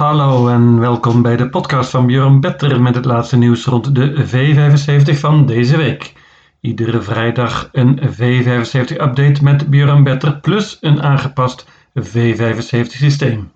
Hallo en welkom bij de podcast van Björn Better met het laatste nieuws rond de V75 van deze week. Iedere vrijdag een V75-update met Björn Better plus een aangepast V75 systeem.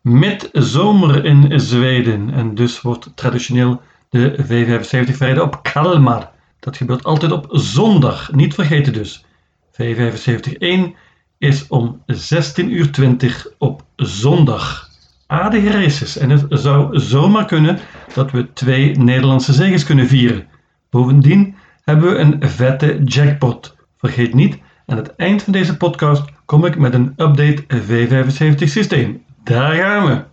Midzomer in Zweden en dus wordt traditioneel de V75 verreden op Kalmar. Dat gebeurt altijd op zondag, niet vergeten dus. V75 1 is om 16.20 uur op zondag aardige races en het zou zomaar kunnen dat we twee Nederlandse zegens kunnen vieren. Bovendien hebben we een vette jackpot. Vergeet niet, aan het eind van deze podcast kom ik met een update V75 systeem. Daar gaan we!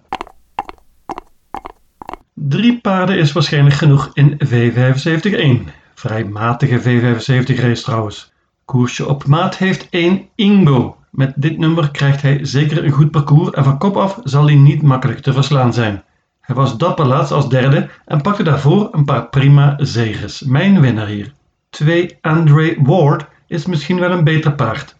Drie paarden is waarschijnlijk genoeg in V75-1. Vrij matige V75 race trouwens. Koersje op maat heeft 1 Ingo. Met dit nummer krijgt hij zeker een goed parcours en van kop af zal hij niet makkelijk te verslaan zijn. Hij was dapper laatst als derde en pakte daarvoor een paar prima zegens. Mijn winnaar hier. 2 Andre Ward is misschien wel een beter paard.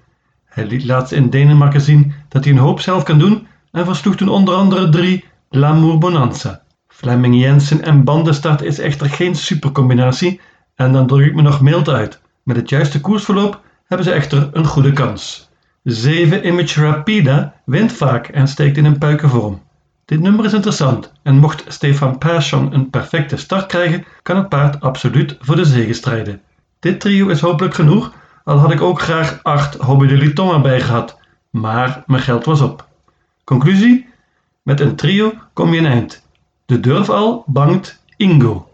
Hij liet laatst in Denemarken zien dat hij een hoop zelf kan doen en versloeg toen onder andere 3 L'amour Bonanza. Fleming Jensen en bandenstart is echter geen supercombinatie en dan druk ik me nog mild uit. Met het juiste koersverloop hebben ze echter een goede kans. 7 Image Rapida wint vaak en steekt in een puikenvorm. Dit nummer is interessant en mocht Stefan Persson een perfecte start krijgen, kan het paard absoluut voor de zege strijden. Dit trio is hopelijk genoeg, al had ik ook graag 8 Hobby de Liton erbij gehad, maar mijn geld was op. Conclusie? Met een trio kom je een eind. De durf al bangt Ingo.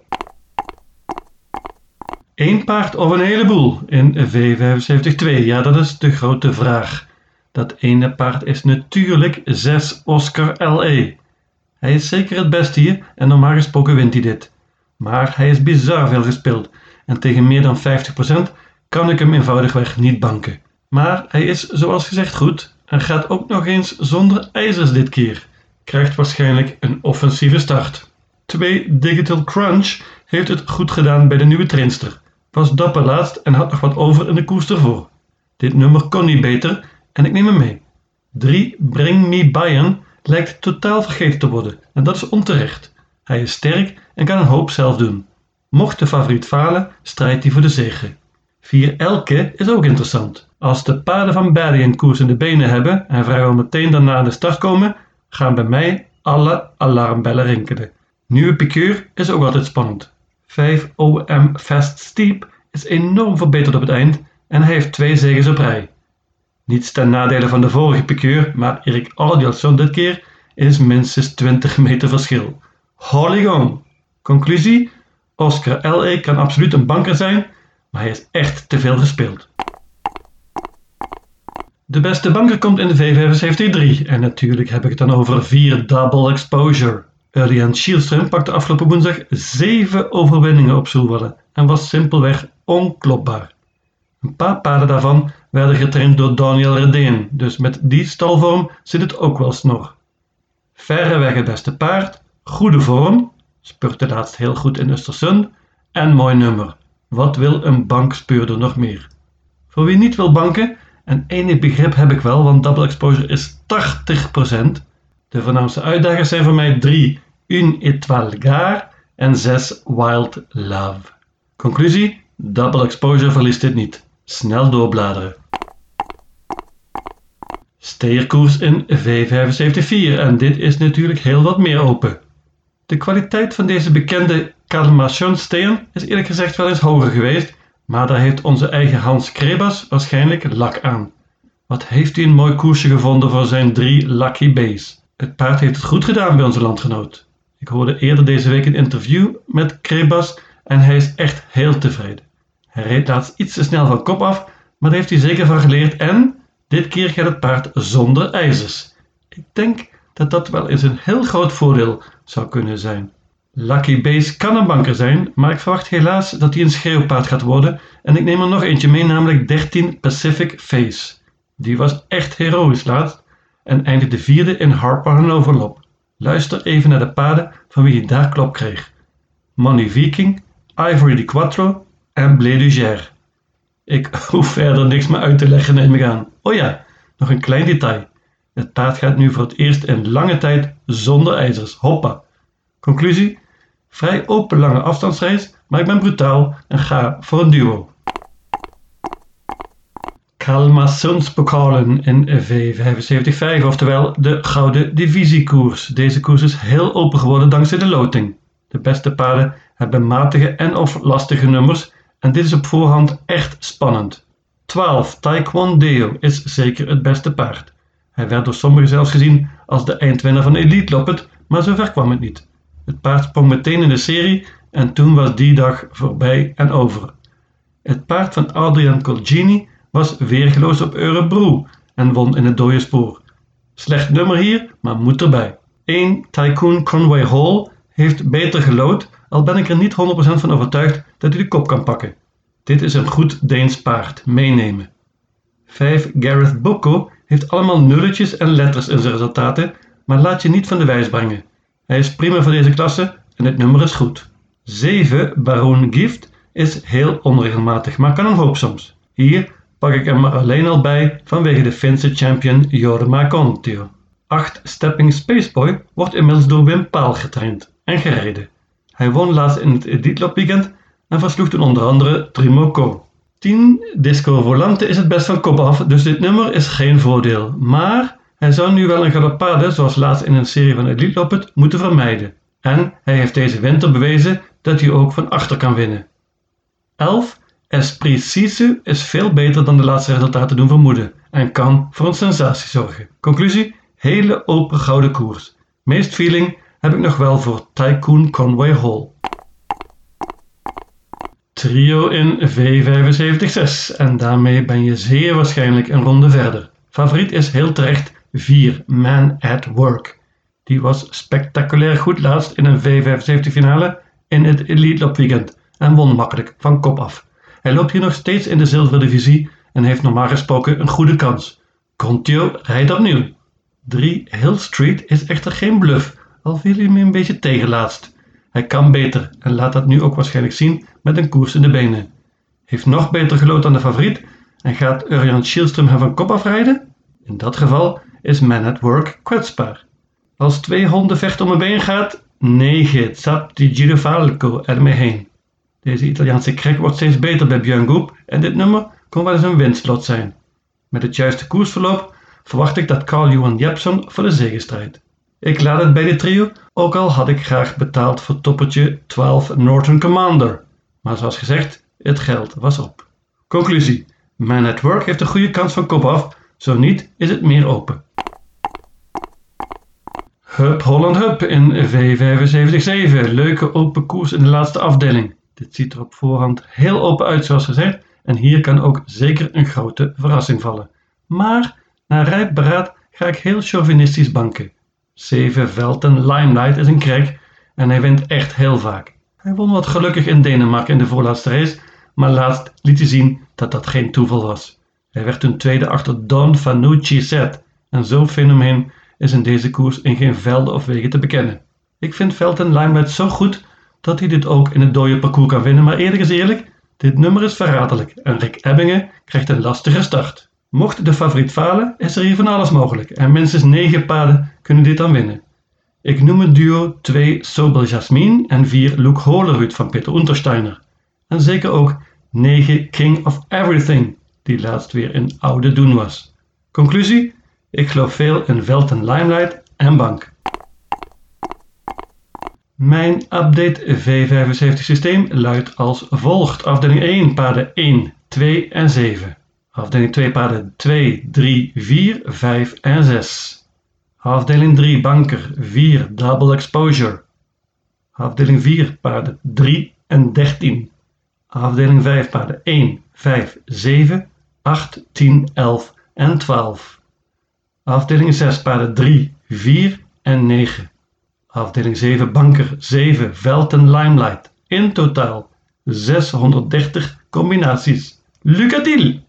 Eén paard of een heleboel in V75-2? Ja, dat is de grote vraag. Dat ene paard is natuurlijk 6 Oscar LE. Hij is zeker het beste hier en normaal gesproken wint hij dit. Maar hij is bizar veel gespeeld en tegen meer dan 50% kan ik hem eenvoudigweg niet banken. Maar hij is zoals gezegd goed en gaat ook nog eens zonder ijzers dit keer. Krijgt waarschijnlijk een offensieve start. 2 Digital Crunch heeft het goed gedaan bij de nieuwe trainster was dapper laatst en had nog wat over in de koers ervoor. Dit nummer kon niet beter en ik neem hem mee. 3 Bring Me Bayern lijkt totaal vergeten te worden en dat is onterecht. Hij is sterk en kan een hoop zelf doen. Mocht de favoriet falen, strijdt hij voor de zege. 4 Elke is ook interessant. Als de paarden van een koers in de benen hebben en vrijwel meteen daarna aan de start komen, gaan bij mij alle alarmbellen rinkelen. Nieuwe piqueur is ook altijd spannend. 5 OM Fast Steep is enorm verbeterd op het eind en heeft twee zegens op rij. Niets ten nadele van de vorige piqueur, maar Erik Audielson dit keer is minstens 20 meter verschil. Holy gong! Conclusie? Oscar L.A. kan absoluut een banker zijn, maar hij is echt te veel gespeeld. De beste banker komt in de V75-3 en natuurlijk heb ik het dan over 4 double exposure. Urian Schielström pakte afgelopen woensdag zeven overwinningen op Soelwallen en was simpelweg onklopbaar. Een paar paarden daarvan werden getraind door Daniel Redeen, dus met die stalvorm zit het ook wel snor. Verreweg het beste paard, goede vorm, spurte laatst heel goed in Östersund en mooi nummer. Wat wil een bankspeurder nog meer? Voor wie niet wil banken, en enig begrip heb ik wel, want double exposure is 80%, de voornaamste uitdagers zijn voor mij drie: Un Étoile Gare en zes Wild Love. Conclusie: Double exposure verliest dit niet. Snel doorbladeren. Steerkoers in V75-4 en dit is natuurlijk heel wat meer open. De kwaliteit van deze bekende Kalmation Steen is eerlijk gezegd wel eens hoger geweest, maar daar heeft onze eigen Hans Krebas waarschijnlijk lak aan. Wat heeft hij een mooi koersje gevonden voor zijn drie Lucky Base. Het paard heeft het goed gedaan bij onze landgenoot. Ik hoorde eerder deze week een interview met Krebas en hij is echt heel tevreden. Hij reed laatst iets te snel van kop af, maar daar heeft hij zeker van geleerd en dit keer gaat het paard zonder ijzers. Ik denk dat dat wel eens een heel groot voordeel zou kunnen zijn. Lucky Base kan een banker zijn, maar ik verwacht helaas dat hij een schreeuwpaard gaat worden en ik neem er nog eentje mee, namelijk 13 Pacific Face. Die was echt heroïs laatst en eindigde vierde in Harper Hanover Luister even naar de paden van wie je daar klop kreeg. Money Viking, Ivory de Quattro en du Ik hoef verder niks meer uit te leggen neem ik aan. Oh ja, nog een klein detail. Het paard gaat nu voor het eerst in lange tijd zonder ijzers. Hoppa. Conclusie? Vrij open lange afstandsreis, maar ik ben brutaal en ga voor een duo. Kalmarsunds-pokalen in V75-5, oftewel de Gouden Divisiekoers. Deze koers is heel open geworden dankzij de loting. De beste paarden hebben matige en of lastige nummers en dit is op voorhand echt spannend. 12. Taekwondo is zeker het beste paard. Hij werd door sommigen zelfs gezien als de eindwinnaar van Elite Loppet, maar zover kwam het niet. Het paard sprong meteen in de serie en toen was die dag voorbij en over. Het paard van Adrian Colgini was weergeloos op Örebro en won in het dode spoor. Slecht nummer hier, maar moet erbij. 1 Tycoon Conway Hall heeft beter gelood, al ben ik er niet 100% van overtuigd dat hij de kop kan pakken. Dit is een goed Deens paard, meenemen. 5 Gareth Boko heeft allemaal nulletjes en letters in zijn resultaten, maar laat je niet van de wijs brengen. Hij is prima voor deze klasse en het nummer is goed. 7 Baron Gift is heel onregelmatig, maar kan een hoop soms. Hier pak ik er alleen al bij vanwege de Finse champion Jorma Kontio. 8 Stepping Spaceboy wordt inmiddels door Wim Paal getraind en gereden. Hij won laatst in het Editloop weekend en versloeg toen onder andere Trimoco. 10 Disco Volante is het best van kop af, dus dit nummer is geen voordeel. Maar hij zou nu wel een galoppade, zoals laatst in een serie van Elite Loppet, moeten vermijden. En hij heeft deze winter bewezen dat hij ook van achter kan winnen. 11 Esprit Sisu is veel beter dan de laatste resultaten doen vermoeden en kan voor een sensatie zorgen. Conclusie: hele open gouden koers. Meest feeling heb ik nog wel voor Tycoon Conway Hall. Trio in V75-6 en daarmee ben je zeer waarschijnlijk een ronde verder. Favoriet is heel terecht 4 Man at Work. Die was spectaculair goed laatst in een V75 finale in het Elite Lop weekend en won makkelijk van kop af. Hij loopt hier nog steeds in de zilveren divisie en heeft normaal gesproken een goede kans. Contio rijdt opnieuw. 3 Hill Street is echter geen bluff, al viel hij me een beetje tegen laatst. Hij kan beter en laat dat nu ook waarschijnlijk zien met een koers in de benen. Heeft nog beter gelood dan de favoriet en gaat Urjan Schielström hem van kop afrijden? In dat geval is Man at Work kwetsbaar. Als twee honden vechten om een been gaat, 9 Zap di Girofalco ermee heen. Deze Italiaanse krek wordt steeds beter bij Björn en dit nummer kon wel eens een winslot zijn. Met het juiste koersverloop verwacht ik dat Carl-Johan Jepson voor de zege strijdt. Ik laat het bij dit trio, ook al had ik graag betaald voor toppertje 12 Norton Commander. Maar zoals gezegd, het geld was op. Conclusie. Man at Work heeft een goede kans van kop af, zo niet is het meer open. Hup Holland Hup in V75-7. Leuke open koers in de laatste afdeling. Dit ziet er op voorhand heel open uit zoals gezegd en hier kan ook zeker een grote verrassing vallen. Maar na rijp beraad ga ik heel chauvinistisch banken. 7 Velten Limelight is een krek en hij wint echt heel vaak. Hij won wat gelukkig in Denemarken in de voorlaatste race, maar laatst liet hij zien dat dat geen toeval was. Hij werd toen tweede achter Don Fanucci Zet en zo'n fenomeen is in deze koers in geen velden of wegen te bekennen. Ik vind Velten Limelight zo goed dat hij dit ook in het dode parcours kan winnen, maar eerlijk is eerlijk, dit nummer is verraderlijk en Rick Ebbingen krijgt een lastige start. Mocht de favoriet falen, is er hier van alles mogelijk en minstens 9 paarden kunnen dit dan winnen. Ik noem het duo 2 Sobel Jasmine en 4 Luke Holerud van Peter Untersteiner. En zeker ook 9 King of Everything, die laatst weer in oude doen was. Conclusie? Ik geloof veel in Velten Limelight en Bank. Mijn update V75 systeem luidt als volgt. Afdeling 1 paarden 1, 2 en 7. Afdeling 2 paarden 2, 3, 4, 5 en 6. Afdeling 3 banker 4 double exposure. Afdeling 4 paarden 3 en 13. Afdeling 5 paarden 1, 5, 7, 8, 10, 11 en 12. Afdeling 6 paarden 3, 4 en 9. Afdeling 7 banker 7 Velten Limelight. In totaal 630 combinaties. Lucatiel!